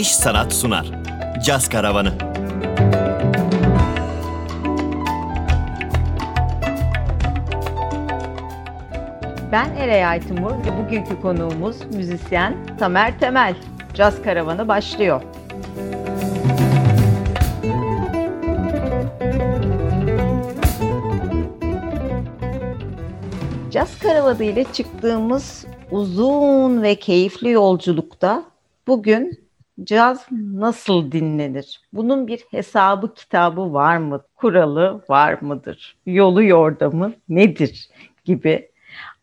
İş Sanat sunar. Caz Karavanı. Ben Eray Aytimur ve bugünkü konuğumuz müzisyen Tamer Temel. Caz Karavanı başlıyor. Caz Karavanı ile çıktığımız uzun ve keyifli yolculukta bugün caz nasıl dinlenir? Bunun bir hesabı kitabı var mı? Kuralı var mıdır? Yolu yordamı nedir? gibi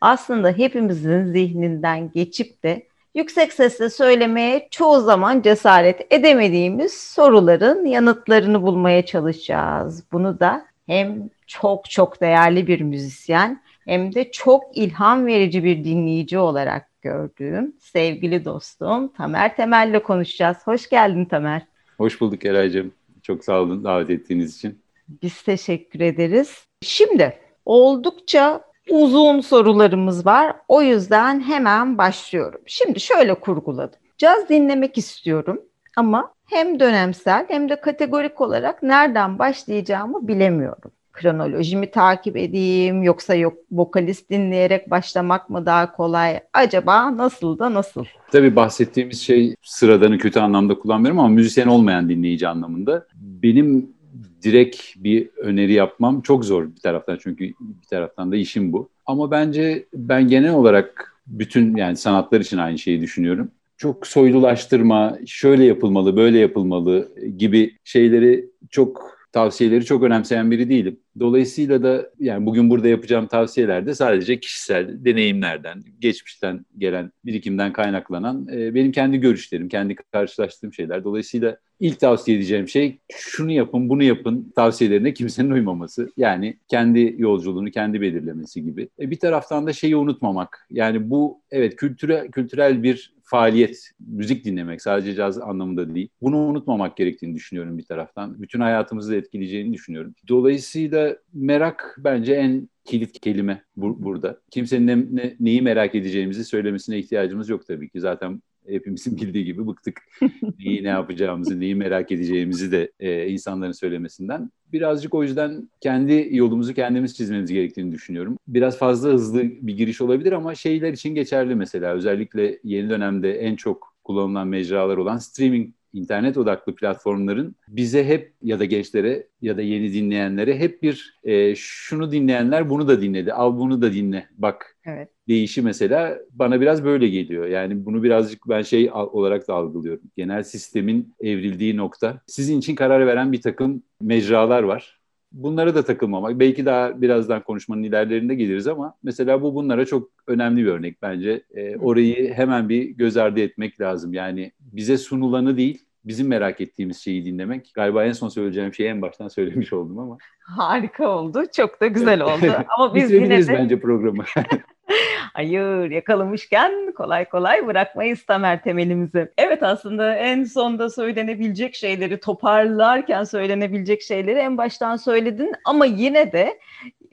aslında hepimizin zihninden geçip de yüksek sesle söylemeye çoğu zaman cesaret edemediğimiz soruların yanıtlarını bulmaya çalışacağız. Bunu da hem çok çok değerli bir müzisyen hem de çok ilham verici bir dinleyici olarak gördüğüm sevgili dostum Tamer Temel'le konuşacağız. Hoş geldin Tamer. Hoş bulduk Eray'cığım. Çok sağ olun davet ettiğiniz için. Biz teşekkür ederiz. Şimdi oldukça uzun sorularımız var. O yüzden hemen başlıyorum. Şimdi şöyle kurguladım. Caz dinlemek istiyorum ama hem dönemsel hem de kategorik olarak nereden başlayacağımı bilemiyorum. Kronolojimi takip edeyim yoksa yok vokalist dinleyerek başlamak mı daha kolay? Acaba nasıl da nasıl? Tabii bahsettiğimiz şey sıradanı kötü anlamda kullanmıyorum ama müzisyen olmayan dinleyici anlamında. Benim direkt bir öneri yapmam çok zor bir taraftan çünkü bir taraftan da işim bu. Ama bence ben genel olarak bütün yani sanatlar için aynı şeyi düşünüyorum. Çok soylulaştırma, şöyle yapılmalı, böyle yapılmalı gibi şeyleri çok tavsiyeleri çok önemseyen biri değilim. Dolayısıyla da yani bugün burada yapacağım tavsiyeler de sadece kişisel deneyimlerden, geçmişten gelen birikimden kaynaklanan e, benim kendi görüşlerim, kendi karşılaştığım şeyler. Dolayısıyla ilk tavsiye edeceğim şey şunu yapın, bunu yapın tavsiyelerine kimsenin uymaması. Yani kendi yolculuğunu kendi belirlemesi gibi. E, bir taraftan da şeyi unutmamak. Yani bu evet kültüre, kültürel bir faaliyet, müzik dinlemek sadece caz anlamında değil. Bunu unutmamak gerektiğini düşünüyorum bir taraftan. Bütün hayatımızı etkileyeceğini düşünüyorum. Dolayısıyla merak bence en kilit kelime bu, burada. Kimsenin ne, ne, neyi merak edeceğimizi söylemesine ihtiyacımız yok tabii ki. Zaten hepimizin bildiği gibi bıktık. neyi ne yapacağımızı, neyi merak edeceğimizi de e, insanların söylemesinden. Birazcık o yüzden kendi yolumuzu kendimiz çizmemiz gerektiğini düşünüyorum. Biraz fazla hızlı bir giriş olabilir ama şeyler için geçerli mesela. Özellikle yeni dönemde en çok kullanılan mecralar olan streaming internet odaklı platformların bize hep ya da gençlere ya da yeni dinleyenlere hep bir e, şunu dinleyenler bunu da dinledi, al bunu da dinle, bak evet. değişi mesela bana biraz böyle geliyor. Yani bunu birazcık ben şey olarak da algılıyorum. Genel sistemin evrildiği nokta. Sizin için karar veren bir takım mecralar var. Bunlara da takılmamak. Belki daha birazdan konuşmanın ilerlerinde geliriz ama mesela bu bunlara çok önemli bir örnek bence. E, orayı hemen bir göz ardı etmek lazım. Yani bize sunulanı değil, bizim merak ettiğimiz şeyi dinlemek. Galiba en son söyleyeceğim şeyi en baştan söylemiş oldum ama. Harika oldu. Çok da güzel oldu. ama biz yine de... bence programı. Hayır yakalamışken kolay kolay bırakmayız Tamer temelimizi. Evet aslında en sonda söylenebilecek şeyleri toparlarken söylenebilecek şeyleri en baştan söyledin ama yine de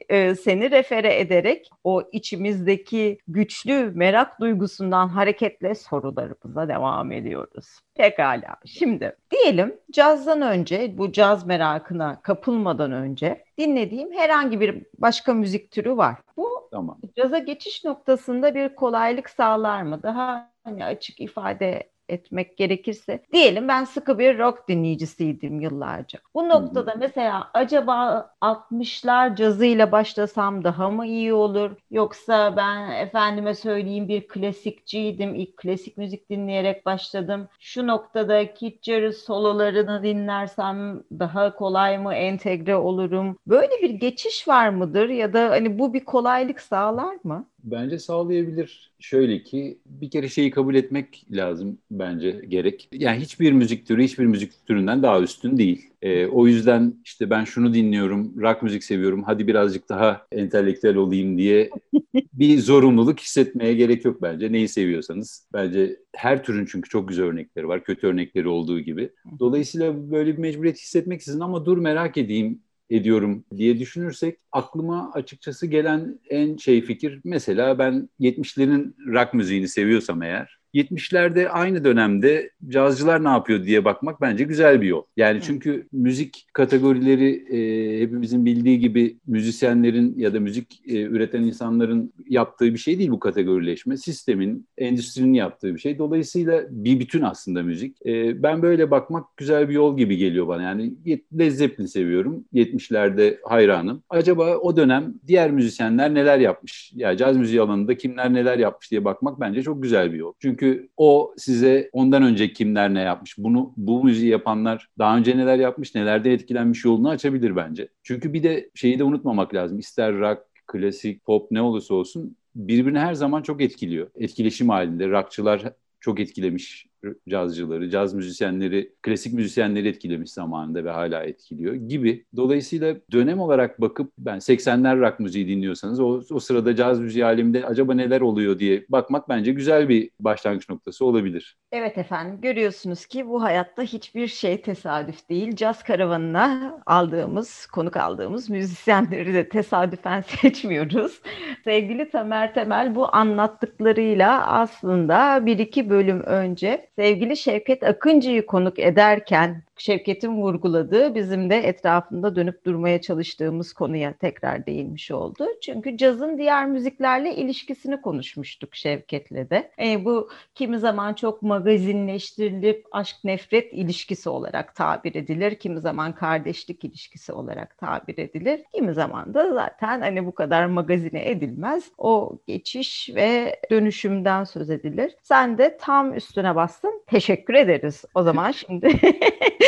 e, seni refere ederek o içimizdeki güçlü merak duygusundan hareketle sorularımıza devam ediyoruz. Pekala. Şimdi diyelim cazdan önce bu caz merakına kapılmadan önce dinlediğim herhangi bir başka müzik türü var. Bu tamam. caza geçiş noktasında bir kolaylık sağlar mı? Daha hani açık ifade etmek gerekirse diyelim ben sıkı bir rock dinleyicisiydim yıllarca. Bu noktada mesela acaba 60'lar cazıyla başlasam daha mı iyi olur? Yoksa ben efendime söyleyeyim bir klasikçiydim. İlk klasik müzik dinleyerek başladım. Şu noktada Jarrett sololarını dinlersem daha kolay mı entegre olurum? Böyle bir geçiş var mıdır ya da hani bu bir kolaylık sağlar mı? Bence sağlayabilir. Şöyle ki bir kere şeyi kabul etmek lazım bence gerek. Yani hiçbir müzik türü hiçbir müzik türünden daha üstün değil. E, o yüzden işte ben şunu dinliyorum, rock müzik seviyorum, hadi birazcık daha entelektüel olayım diye bir zorunluluk hissetmeye gerek yok bence. Neyi seviyorsanız. Bence her türün çünkü çok güzel örnekleri var, kötü örnekleri olduğu gibi. Dolayısıyla böyle bir mecburiyet hissetmek sizin ama dur merak edeyim ediyorum diye düşünürsek aklıma açıkçası gelen en şey fikir mesela ben 70'lerin rock müziğini seviyorsam eğer 70'lerde aynı dönemde cazcılar ne yapıyor diye bakmak bence güzel bir yol. Yani çünkü müzik kategorileri e, hepimizin bildiği gibi müzisyenlerin ya da müzik e, üreten insanların yaptığı bir şey değil bu kategorileşme. Sistemin, endüstrinin yaptığı bir şey. Dolayısıyla bir bütün aslında müzik. E, ben böyle bakmak güzel bir yol gibi geliyor bana. Yani Led Zeppelin seviyorum. 70'lerde hayranım. Acaba o dönem diğer müzisyenler neler yapmış? Ya yani caz müziği alanında kimler neler yapmış diye bakmak bence çok güzel bir yol. Çünkü o size ondan önce kimler ne yapmış, bunu bu müziği yapanlar daha önce neler yapmış, nelerde etkilenmiş yolunu açabilir bence. Çünkü bir de şeyi de unutmamak lazım. İster rock, klasik, pop ne olursa olsun birbirini her zaman çok etkiliyor. Etkileşim halinde. Rockçılar çok etkilemiş cazcıları, caz müzisyenleri, klasik müzisyenleri etkilemiş zamanında ve hala etkiliyor gibi. Dolayısıyla dönem olarak bakıp ben 80'ler rock müziği dinliyorsanız o, o sırada caz müziği aleminde acaba neler oluyor diye bakmak bence güzel bir başlangıç noktası olabilir. Evet efendim görüyorsunuz ki bu hayatta hiçbir şey tesadüf değil. Caz karavanına aldığımız, konuk aldığımız müzisyenleri de tesadüfen seçmiyoruz. Sevgili Tamer Temel bu anlattıklarıyla aslında bir iki bölüm önce sevgili Şevket Akıncı'yı konuk ederken Şevket'in vurguladığı bizim de etrafında dönüp durmaya çalıştığımız konuya tekrar değinmiş oldu. Çünkü cazın diğer müziklerle ilişkisini konuşmuştuk Şevket'le de. E, bu kimi zaman çok magazinleştirilip aşk nefret ilişkisi olarak tabir edilir. Kimi zaman kardeşlik ilişkisi olarak tabir edilir. Kimi zaman da zaten hani bu kadar magazine edilmez. O geçiş ve dönüşümden söz edilir. Sen de tam üstüne bastın. Teşekkür ederiz. O zaman şimdi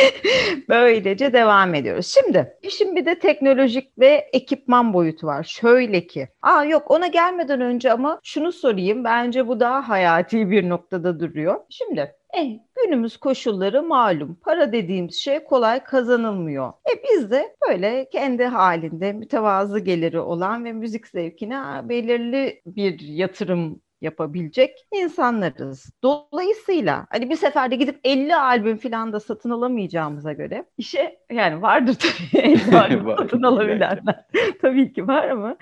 Böylece devam ediyoruz. Şimdi işin bir de teknolojik ve ekipman boyutu var. Şöyle ki, aa yok ona gelmeden önce ama şunu sorayım. Bence bu daha hayati bir noktada duruyor. Şimdi Eh, günümüz koşulları malum. Para dediğimiz şey kolay kazanılmıyor. E biz de böyle kendi halinde mütevazı geliri olan ve müzik zevkine belirli bir yatırım yapabilecek insanlarız. Dolayısıyla hani bir seferde gidip 50 albüm falan da satın alamayacağımıza göre işe yani vardır tabii 50 albüm satın alabilenler. tabii ki var ama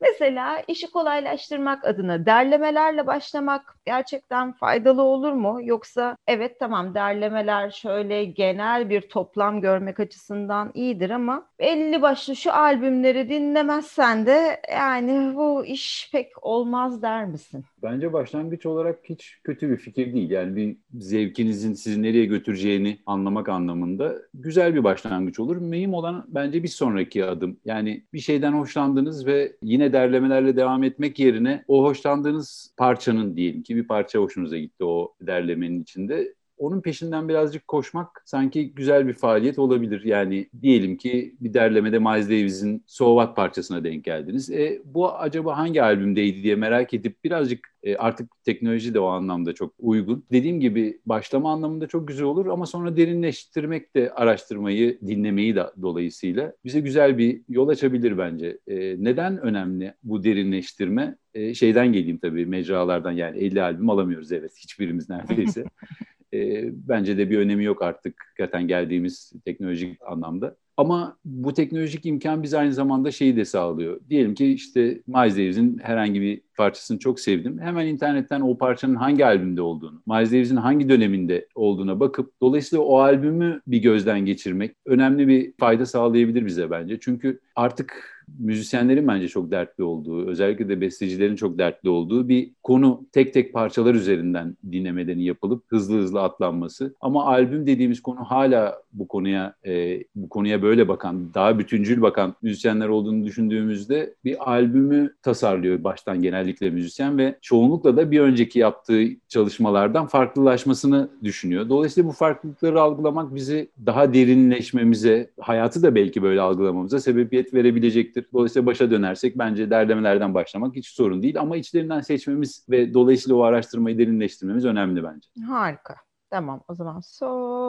mesela işi kolaylaştırmak adına derlemelerle başlamak gerçekten faydalı olur mu? Yoksa evet tamam derlemeler şöyle genel bir toplam görmek açısından iyidir ama belli başlı şu albümleri dinlemezsen de yani bu iş pek olmaz der misin? Bence başlangıç olarak hiç kötü bir fikir değil. Yani bir zevkinizin sizi nereye götüreceğini anlamak anlamında güzel bir başlangıç olur. Mühim olan bence bir sonraki adım. Yani bir şeyden hoşlandınız ve yine derlemelerle devam etmek yerine o hoşlandığınız parçanın diyelim ki bir parça hoşunuza gitti o derlemenin içinde onun peşinden birazcık koşmak sanki güzel bir faaliyet olabilir. Yani diyelim ki bir derlemede Miles Davis'in So parçasına denk geldiniz. E, bu acaba hangi albümdeydi diye merak edip birazcık e, artık teknoloji de o anlamda çok uygun. Dediğim gibi başlama anlamında çok güzel olur ama sonra derinleştirmek de araştırmayı, dinlemeyi de dolayısıyla bize güzel bir yol açabilir bence. E, neden önemli bu derinleştirme? E, şeyden geleyim tabii mecralardan yani 50 albüm alamıyoruz evet hiçbirimiz neredeyse. e, bence de bir önemi yok artık zaten geldiğimiz teknolojik anlamda. Ama bu teknolojik imkan bize aynı zamanda şeyi de sağlıyor. Diyelim ki işte Miles Davis'in herhangi bir parçasını çok sevdim. Hemen internetten o parçanın hangi albümde olduğunu, Miles Davis'in hangi döneminde olduğuna bakıp dolayısıyla o albümü bir gözden geçirmek önemli bir fayda sağlayabilir bize bence. Çünkü artık müzisyenlerin bence çok dertli olduğu, özellikle de bestecilerin çok dertli olduğu bir konu tek tek parçalar üzerinden dinlemelerin yapılıp hızlı hızlı atlanması. Ama albüm dediğimiz konu hala bu konuya e, bu konuya böyle bakan, daha bütüncül bakan müzisyenler olduğunu düşündüğümüzde bir albümü tasarlıyor baştan genellikle müzisyen ve çoğunlukla da bir önceki yaptığı çalışmalardan farklılaşmasını düşünüyor. Dolayısıyla bu farklılıkları algılamak bizi daha derinleşmemize, hayatı da belki böyle algılamamıza sebebiyet verebilecektir. Dolayısıyla başa dönersek bence derlemelerden başlamak hiç sorun değil ama içlerinden seçmemiz ve dolayısıyla o araştırmayı derinleştirmemiz önemli bence. Harika. Tamam o zaman so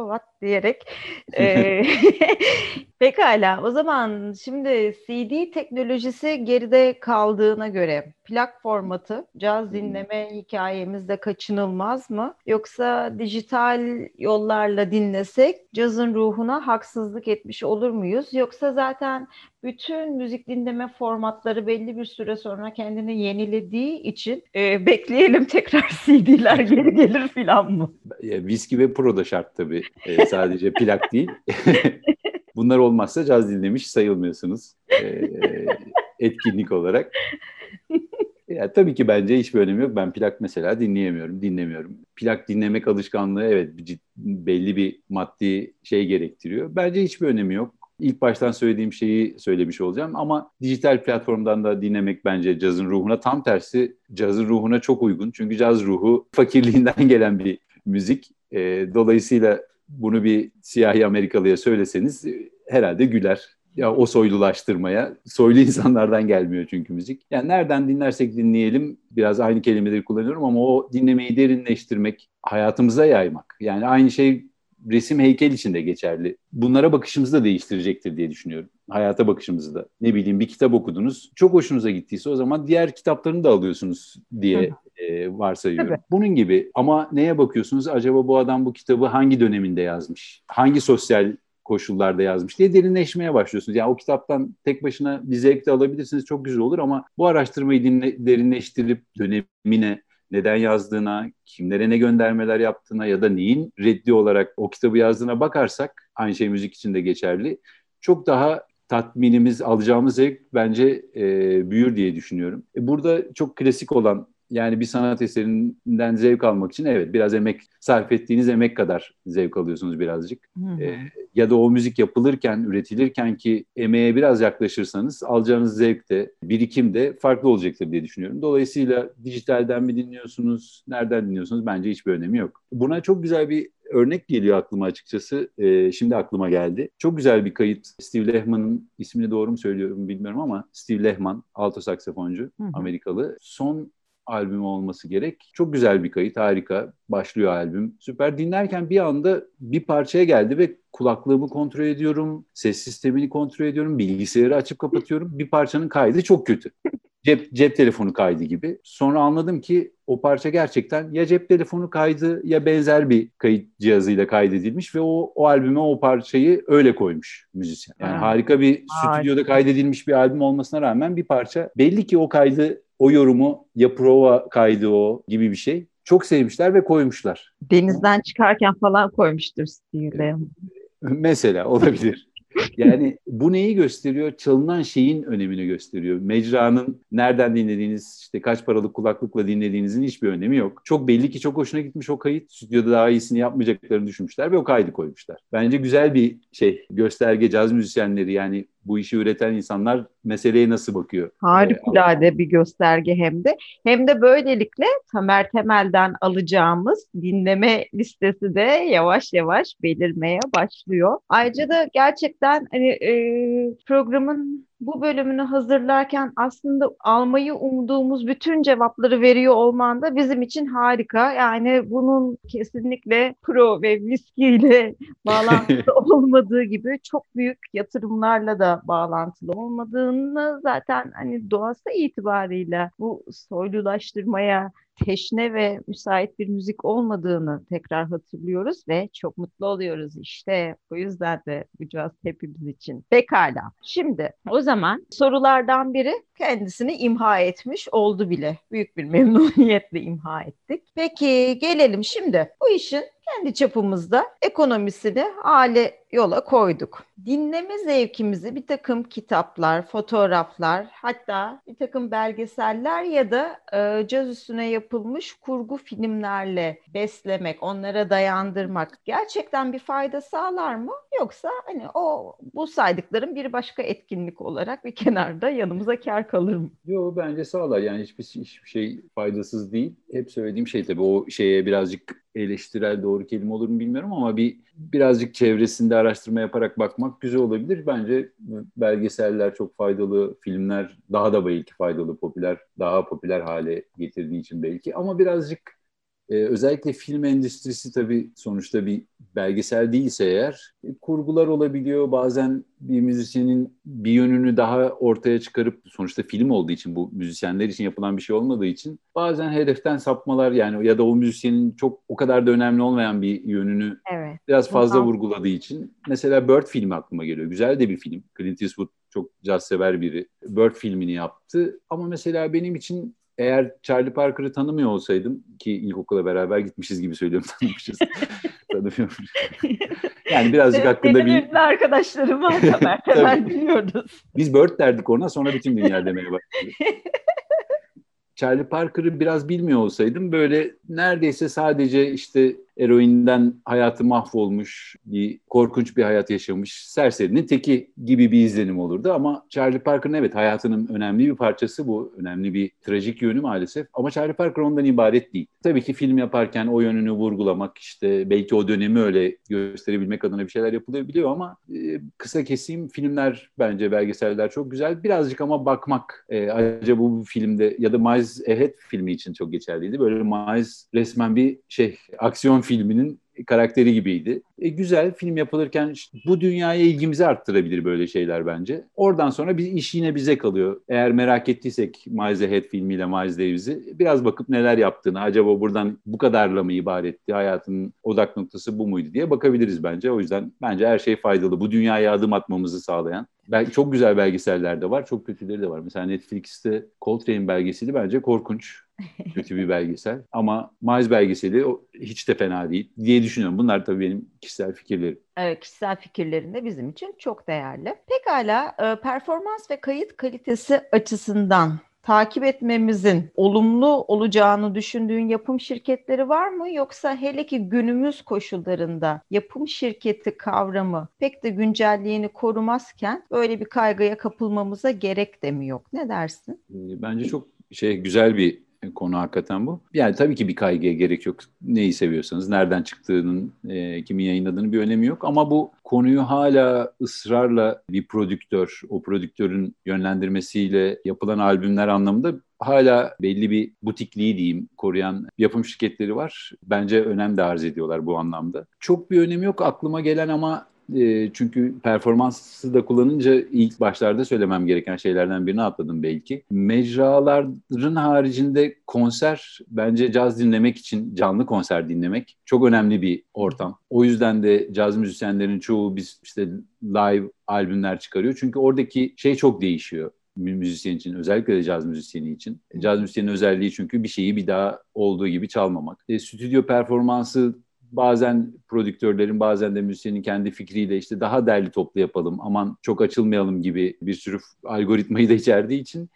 what diyerek. Ee, pekala o zaman şimdi CD teknolojisi geride kaldığına göre plak formatı caz dinleme hikayemizde kaçınılmaz mı? Yoksa dijital yollarla dinlesek cazın ruhuna haksızlık etmiş olur muyuz? Yoksa zaten bütün müzik dinleme formatları belli bir süre sonra kendini yenilediği için e, bekleyelim tekrar CD'ler geri gelir filan mı? Viski ve pro da şart tabii. E, sadece plak değil. Bunlar olmazsa caz dinlemiş sayılmıyorsunuz. Etkinlik olarak. Ya, tabii ki bence hiçbir önemi yok. Ben plak mesela dinleyemiyorum, dinlemiyorum. Plak dinlemek alışkanlığı evet belli bir maddi şey gerektiriyor. Bence hiçbir önemi yok. İlk baştan söylediğim şeyi söylemiş olacağım ama dijital platformdan da dinlemek bence cazın ruhuna tam tersi cazın ruhuna çok uygun. Çünkü caz ruhu fakirliğinden gelen bir müzik. E, dolayısıyla bunu bir siyahi Amerikalıya söyleseniz e, herhalde güler. Ya o soylulaştırmaya, soylu insanlardan gelmiyor çünkü müzik. Yani nereden dinlersek dinleyelim, biraz aynı kelimeleri kullanıyorum ama o dinlemeyi derinleştirmek, hayatımıza yaymak. Yani aynı şey resim heykel için de geçerli. Bunlara bakışımızı da değiştirecektir diye düşünüyorum. Hayata bakışımızı da. Ne bileyim bir kitap okudunuz. Çok hoşunuza gittiyse o zaman diğer kitaplarını da alıyorsunuz diye e, varsayıyorum. Tabii. Bunun gibi ama neye bakıyorsunuz? Acaba bu adam bu kitabı hangi döneminde yazmış? Hangi sosyal koşullarda yazmış diye derinleşmeye başlıyorsunuz. Yani o kitaptan tek başına bir zevk de alabilirsiniz. Çok güzel olur ama bu araştırmayı dinle, derinleştirip dönemine, neden yazdığına, kimlere ne göndermeler yaptığına ya da neyin reddi olarak o kitabı yazdığına bakarsak, aynı şey müzik için de geçerli, çok daha tatminimiz, alacağımız zevk bence e, büyür diye düşünüyorum. E, burada çok klasik olan yani bir sanat eserinden zevk almak için evet biraz emek sarf ettiğiniz emek kadar zevk alıyorsunuz birazcık. Ee, ya da o müzik yapılırken, üretilirken ki emeğe biraz yaklaşırsanız alacağınız zevk de, birikim de farklı olacaktır diye düşünüyorum. Dolayısıyla dijitalden mi dinliyorsunuz, nereden dinliyorsunuz bence hiçbir önemi yok. Buna çok güzel bir örnek geliyor aklıma açıkçası. Ee, şimdi aklıma geldi. Çok güzel bir kayıt. Steve Lehman'ın ismini doğru mu söylüyorum bilmiyorum ama Steve Lehman, alto saksafoncu, Amerikalı. Son albüm olması gerek. Çok güzel bir kayıt, harika. Başlıyor albüm. Süper. Dinlerken bir anda bir parçaya geldi ve kulaklığımı kontrol ediyorum, ses sistemini kontrol ediyorum, bilgisayarı açıp kapatıyorum. Bir parçanın kaydı çok kötü. Cep, cep telefonu kaydı gibi. Sonra anladım ki o parça gerçekten ya cep telefonu kaydı ya benzer bir kayıt cihazıyla kaydedilmiş ve o, o albüme o parçayı öyle koymuş müzisyen. Yani ha. harika bir stüdyoda kaydedilmiş bir albüm olmasına rağmen bir parça belli ki o kaydı o yorumu ya prova kaydı o gibi bir şey. Çok sevmişler ve koymuşlar. Denizden çıkarken falan koymuştur Steve'le. Mesela olabilir. Yani bu neyi gösteriyor? Çalınan şeyin önemini gösteriyor. Mecranın nereden dinlediğiniz, işte kaç paralık kulaklıkla dinlediğinizin hiçbir önemi yok. Çok belli ki çok hoşuna gitmiş o kayıt. Stüdyoda daha iyisini yapmayacaklarını düşünmüşler ve o kaydı koymuşlar. Bence güzel bir şey. Gösterge caz müzisyenleri yani bu işi üreten insanlar meseleye nasıl bakıyor? Harikulade ee, bir gösterge hem de. Hem de böylelikle Tamer Temel'den alacağımız dinleme listesi de yavaş yavaş belirmeye başlıyor. Ayrıca da gerçekten hani e, programın bu bölümünü hazırlarken aslında almayı umduğumuz bütün cevapları veriyor olman da bizim için harika. Yani bunun kesinlikle pro ve viski ile bağlantılı olmadığı gibi çok büyük yatırımlarla da bağlantılı olmadığını zaten hani doğası itibariyle bu soylulaştırmaya teşne ve müsait bir müzik olmadığını tekrar hatırlıyoruz ve çok mutlu oluyoruz işte. O yüzden de bu caz hepimiz için. Pekala. Şimdi o zaman sorulardan biri kendisini imha etmiş oldu bile. Büyük bir memnuniyetle imha ettik. Peki gelelim şimdi bu işin kendi çapımızda ekonomisini hale yola koyduk. Dinleme zevkimizi bir takım kitaplar, fotoğraflar, hatta bir takım belgeseller ya da e, caz üstüne yapılmış kurgu filmlerle beslemek, onlara dayandırmak gerçekten bir fayda sağlar mı? Yoksa hani o bu saydıklarım bir başka etkinlik olarak bir kenarda yanımıza kar kalır mı? Yok bence sağlar. Yani hiçbir, hiçbir şey faydasız değil. Hep söylediğim şey tabii o şeye birazcık eleştirel doğru kelime olur mu bilmiyorum ama bir birazcık çevresinde araştırma yaparak bakmak güzel olabilir. Bence belgeseller çok faydalı, filmler daha da belki faydalı, popüler, daha popüler hale getirdiği için belki ama birazcık Ee, özellikle film endüstrisi tabii sonuçta bir belgesel değilse eğer e, kurgular olabiliyor. Bazen bir müzisyenin bir yönünü daha ortaya çıkarıp sonuçta film olduğu için bu müzisyenler için yapılan bir şey olmadığı için bazen hedeften sapmalar yani ya da o müzisyenin çok o kadar da önemli olmayan bir yönünü Evet. biraz fazla Tamam. vurguladığı için mesela Bird filmi aklıma geliyor. Güzel de bir film. Clint Eastwood çok caz sever biri. Bird filmini yaptı ama mesela benim için eğer Charlie Parker'ı tanımıyor olsaydım ki ilkokula beraber gitmişiz gibi söylüyorum tanımışız. Tanımıyorum. Yani birazcık Evet, hakkında bir arkadaşlarım var Tamer. Hemen biliyoruz. biz Bird derdik ona sonra bütün dünya demeye başladı. Charlie Parker'ı biraz bilmiyor olsaydım böyle neredeyse sadece işte eroinden hayatı mahvolmuş, bir korkunç bir hayat yaşamış serserinin teki gibi bir izlenim olurdu. Ama Charlie Parker'ın evet hayatının önemli bir parçası bu. Önemli bir trajik yönü maalesef. Ama Charlie Parker ondan ibaret değil. Tabii ki film yaparken o yönünü vurgulamak işte belki o dönemi öyle gösterebilmek adına bir şeyler yapılabiliyor ama e, kısa keseyim filmler bence belgeseller çok güzel. Birazcık ama bakmak e, acaba bu filmde ya da Miles Ahead filmi için çok geçerliydi. Böyle Miles resmen bir şey aksiyon filminin karakteri gibiydi. E, güzel film yapılırken işte bu dünyaya ilgimizi arttırabilir böyle şeyler bence. Oradan sonra bir iş yine bize kalıyor. Eğer merak ettiysek Miles Ahead filmiyle Miles Davis'i biraz bakıp neler yaptığını, acaba buradan bu kadarla mı ibaretti, hayatının odak noktası bu muydu diye bakabiliriz bence. O yüzden bence her şey faydalı. Bu dünyaya adım atmamızı sağlayan. Belki çok güzel belgeseller de var, çok kötüleri de var. Mesela Netflix'te Coltrane belgeseli bence korkunç. Kötü bir belgesel. Ama Miles belgeseli o hiç de fena değil diye düşünüyorum. Bunlar tabii benim kişisel fikirlerim. Evet, kişisel fikirlerinde bizim için çok değerli. Pekala, e, performans ve kayıt kalitesi açısından takip etmemizin olumlu olacağını düşündüğün yapım şirketleri var mı? Yoksa hele ki günümüz koşullarında yapım şirketi kavramı pek de güncelliğini korumazken böyle bir kaygıya kapılmamıza gerek de mi yok? Ne dersin? Ee, Bence çok şey güzel bir konu hakikaten bu. Yani tabii ki bir kaygıya gerek yok. Neyi seviyorsanız, nereden çıktığının, e, kimin yayınladığının bir önemi yok. Ama bu konuyu hala ısrarla bir prodüktör, o prodüktörün yönlendirmesiyle yapılan albümler anlamında hala belli bir butikliği diyeyim koruyan yapım şirketleri var. Bence önem de arz ediyorlar bu anlamda. Çok bir önemi yok aklıma gelen ama e, çünkü performansı da kullanınca ilk başlarda söylemem gereken şeylerden birini atladım belki. Mecraların haricinde konser bence caz dinlemek için canlı konser dinlemek çok önemli bir ortam. O yüzden de caz müzisyenlerin çoğu biz işte live albümler çıkarıyor. Çünkü oradaki şey çok değişiyor müzisyen için özellikle de caz müzisyeni için. Caz müzisyenin özelliği çünkü bir şeyi bir daha olduğu gibi çalmamak. E, stüdyo performansı bazen prodüktörlerin bazen de müzisyenin kendi fikriyle işte daha derli toplu yapalım aman çok açılmayalım gibi bir sürü algoritmayı da içerdiği için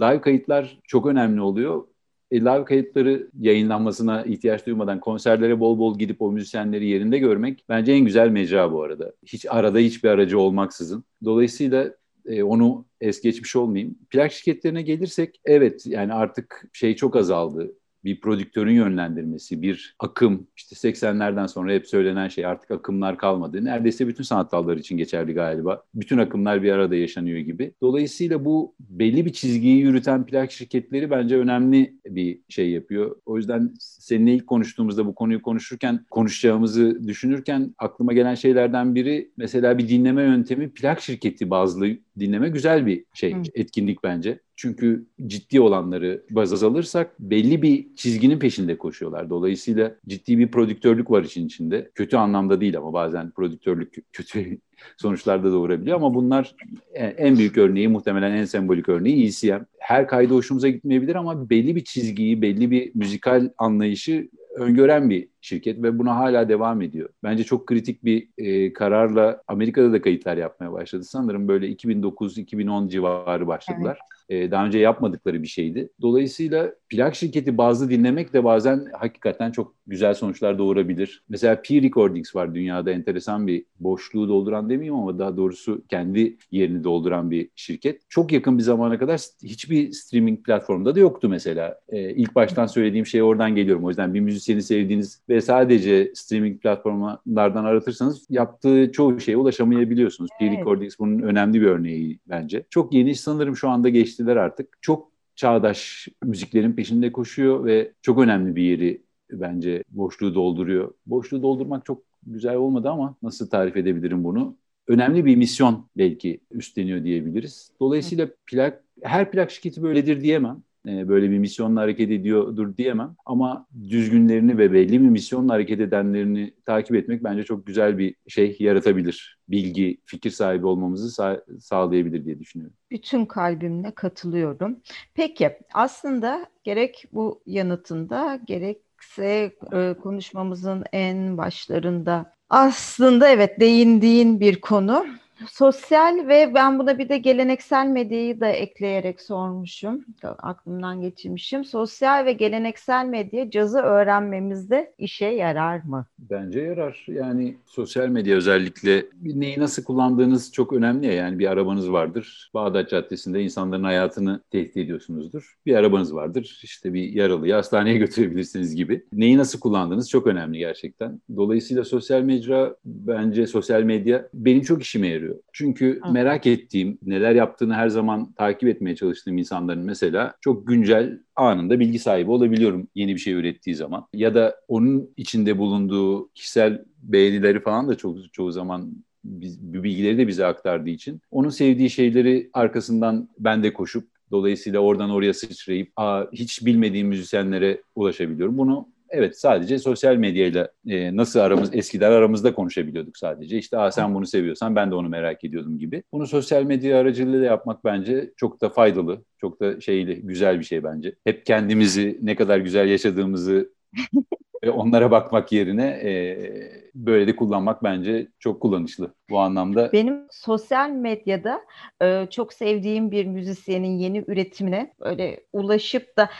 live kayıtlar çok önemli oluyor. E, live kayıtları yayınlanmasına ihtiyaç duymadan konserlere bol bol gidip o müzisyenleri yerinde görmek bence en güzel mecra bu arada. Hiç arada hiçbir aracı olmaksızın. Dolayısıyla e, onu es geçmiş olmayayım. Plak şirketlerine gelirsek evet yani artık şey çok azaldı bir prodüktörün yönlendirmesi, bir akım, işte 80'lerden sonra hep söylenen şey artık akımlar kalmadı. Neredeyse bütün sanat dalları için geçerli galiba. Bütün akımlar bir arada yaşanıyor gibi. Dolayısıyla bu belli bir çizgiyi yürüten plak şirketleri bence önemli bir şey yapıyor. O yüzden seninle ilk konuştuğumuzda bu konuyu konuşurken, konuşacağımızı düşünürken aklıma gelen şeylerden biri mesela bir dinleme yöntemi plak şirketi bazlı dinleme güzel bir şey, etkinlik bence. Çünkü ciddi olanları baz alırsak belli bir çizginin peşinde koşuyorlar. Dolayısıyla ciddi bir prodüktörlük var işin içinde. Kötü anlamda değil ama bazen prodüktörlük kötü sonuçlar da doğurabiliyor. Ama bunlar en büyük örneği muhtemelen en sembolik örneği ECM. Her kaydı hoşumuza gitmeyebilir ama belli bir çizgiyi, belli bir müzikal anlayışı öngören bir şirket ve buna hala devam ediyor. Bence çok kritik bir e, kararla Amerika'da da kayıtlar yapmaya başladı. Sanırım böyle 2009-2010 civarı başladılar. Evet. E, daha önce yapmadıkları bir şeydi. Dolayısıyla plak şirketi bazı dinlemek de bazen hakikaten çok güzel sonuçlar doğurabilir. Mesela P Recordings var dünyada enteresan bir boşluğu dolduran demeyeyim ama daha doğrusu kendi yerini dolduran bir şirket. Çok yakın bir zamana kadar hiçbir streaming platformda da yoktu mesela. E, ilk baştan söylediğim şey oradan geliyorum. O yüzden bir müzisyeni sevdiğiniz ve sadece streaming platformlardan aratırsanız yaptığı çoğu şeye ulaşamayabiliyorsunuz. Evet. Recordings bunun önemli bir örneği bence. Çok yeni sanırım şu anda geçtiler artık. Çok çağdaş müziklerin peşinde koşuyor ve çok önemli bir yeri bence boşluğu dolduruyor. Boşluğu doldurmak çok güzel olmadı ama nasıl tarif edebilirim bunu? Önemli bir misyon belki üstleniyor diyebiliriz. Dolayısıyla plak her plak şirketi böyledir diyemem. E, böyle bir misyonla hareket ediyordur diyemem. Ama düzgünlerini ve belli bir misyonla hareket edenlerini takip etmek bence çok güzel bir şey yaratabilir. Bilgi, fikir sahibi olmamızı sağ, sağlayabilir diye düşünüyorum. Bütün kalbimle katılıyorum. Peki aslında gerek bu yanıtında gerekse e, konuşmamızın en başlarında aslında evet değindiğin bir konu. Sosyal ve ben buna bir de geleneksel medyayı da ekleyerek sormuşum. Aklımdan geçirmişim. Sosyal ve geleneksel medya cazı öğrenmemizde işe yarar mı? Bence yarar. Yani sosyal medya özellikle neyi nasıl kullandığınız çok önemli ya. Yani bir arabanız vardır. Bağdat Caddesi'nde insanların hayatını tehdit ediyorsunuzdur. Bir arabanız vardır. İşte bir yaralıyı hastaneye götürebilirsiniz gibi. Neyi nasıl kullandığınız çok önemli gerçekten. Dolayısıyla sosyal medya bence sosyal medya benim çok işime yarıyor. Çünkü Hı. merak ettiğim, neler yaptığını her zaman takip etmeye çalıştığım insanların mesela çok güncel anında bilgi sahibi olabiliyorum yeni bir şey ürettiği zaman. Ya da onun içinde bulunduğu kişisel beğenileri falan da çok çoğu zaman biz, bilgileri de bize aktardığı için onun sevdiği şeyleri arkasından ben de koşup Dolayısıyla oradan oraya sıçrayıp Aa, hiç bilmediğim müzisyenlere ulaşabiliyorum. Bunu evet sadece sosyal medyayla e, nasıl aramız eskiden aramızda konuşabiliyorduk sadece. İşte Aa, sen bunu seviyorsan ben de onu merak ediyordum gibi. Bunu sosyal medya aracılığıyla yapmak bence çok da faydalı. Çok da şeyli, güzel bir şey bence. Hep kendimizi ne kadar güzel yaşadığımızı onlara bakmak yerine e, böyle de kullanmak bence çok kullanışlı bu anlamda. Benim sosyal medyada e, çok sevdiğim bir müzisyenin yeni üretimine böyle ulaşıp da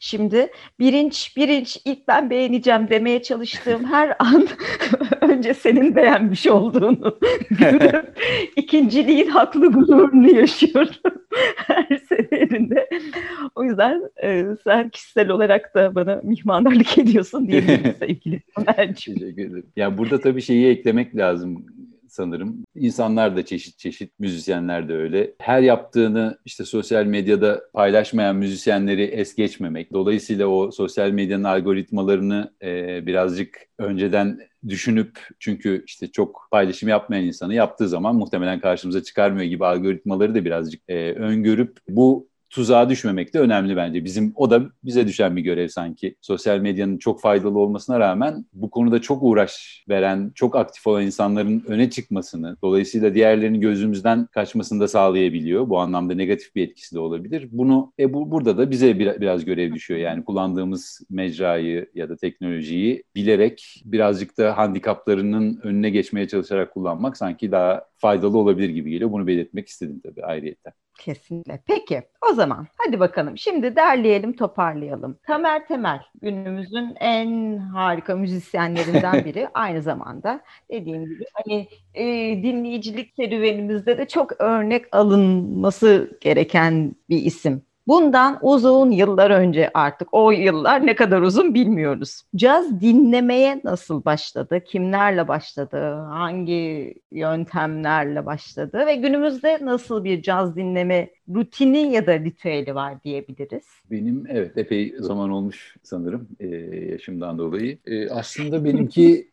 şimdi birinç birinç ilk ben beğeneceğim demeye çalıştığım her an önce senin beğenmiş olduğunu görüp ikinciliğin haklı gururunu yaşıyorum her seferinde. O yüzden e, sen kişisel olarak da bana mihmandarlık ediyorsun diyebilirim sevgili Ömerciğim. Teşekkür ederim. Ya burada tabii şeyi eklemek lazım sanırım. İnsanlar da çeşit çeşit, müzisyenler de öyle. Her yaptığını işte sosyal medyada paylaşmayan müzisyenleri es geçmemek. Dolayısıyla o sosyal medyanın algoritmalarını e, birazcık önceden düşünüp çünkü işte çok paylaşım yapmayan insanı yaptığı zaman muhtemelen karşımıza çıkarmıyor gibi algoritmaları da birazcık e, öngörüp bu tuzağa düşmemek de önemli bence. Bizim o da bize düşen bir görev sanki. Sosyal medyanın çok faydalı olmasına rağmen bu konuda çok uğraş veren, çok aktif olan insanların öne çıkmasını, dolayısıyla diğerlerinin gözümüzden kaçmasını da sağlayabiliyor. Bu anlamda negatif bir etkisi de olabilir. Bunu e, bu, burada da bize bir, biraz görev düşüyor. Yani kullandığımız mecrayı ya da teknolojiyi bilerek birazcık da handikaplarının önüne geçmeye çalışarak kullanmak sanki daha faydalı olabilir gibi geliyor. Bunu belirtmek istedim tabii ayrıyetten. Kesinlikle. Peki o zaman hadi bakalım şimdi derleyelim toparlayalım. Tamer Temel günümüzün en harika müzisyenlerinden biri aynı zamanda dediğim gibi hani e, dinleyicilik serüvenimizde de çok örnek alınması gereken bir isim. Bundan uzun yıllar önce artık o yıllar ne kadar uzun bilmiyoruz. Caz dinlemeye nasıl başladı? Kimlerle başladı? Hangi yöntemlerle başladı? Ve günümüzde nasıl bir caz dinleme rutini ya da ritüeli var diyebiliriz? Benim evet epey zaman olmuş sanırım e, yaşımdan dolayı. E, aslında benimki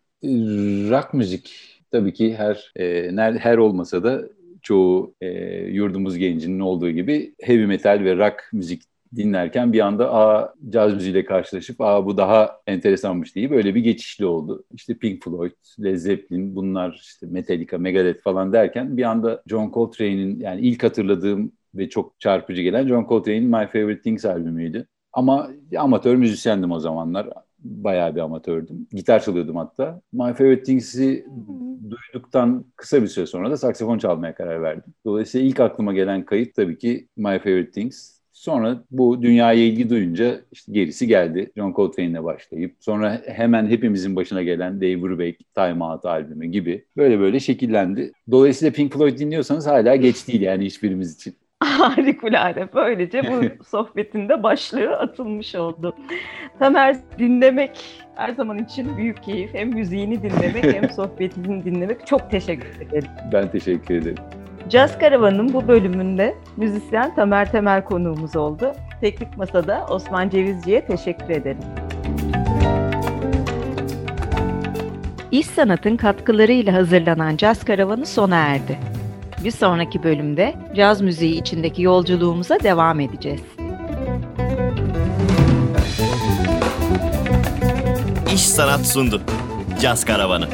rock müzik tabii ki her e, her olmasa da çoğu e, yurdumuz gencinin olduğu gibi heavy metal ve rock müzik dinlerken bir anda aa caz müziğiyle karşılaşıp aa bu daha enteresanmış diye böyle bir geçişli oldu. İşte Pink Floyd, Led Zeppelin bunlar işte Metallica, Megadeth falan derken bir anda John Coltrane'in yani ilk hatırladığım ve çok çarpıcı gelen John Coltrane'in My Favorite Things albümüydü. Ama amatör müzisyendim o zamanlar bayağı bir amatördüm. Gitar çalıyordum hatta. My Favorite Things'i duyduktan kısa bir süre sonra da saksafon çalmaya karar verdim. Dolayısıyla ilk aklıma gelen kayıt tabii ki My Favorite Things. Sonra bu dünyaya ilgi duyunca işte gerisi geldi. John Coltrane'le başlayıp sonra hemen hepimizin başına gelen Dave Brubeck Time Out albümü gibi böyle böyle şekillendi. Dolayısıyla Pink Floyd dinliyorsanız hala geç değil yani hiçbirimiz için. Harikulade. Böylece bu sohbetin de başlığı atılmış oldu. Tamer dinlemek her zaman için büyük keyif. Hem müziğini dinlemek hem sohbetini dinlemek. Çok teşekkür ederim. Ben teşekkür ederim. Caz Karavan'ın bu bölümünde müzisyen Tamer Temel konuğumuz oldu. Teknik Masa'da Osman Cevizci'ye teşekkür ederim. İş Sanat'ın katkılarıyla hazırlanan Caz Karavanı sona erdi. Bir sonraki bölümde caz müziği içindeki yolculuğumuza devam edeceğiz. İş Sanat sundu. Caz Karavanı.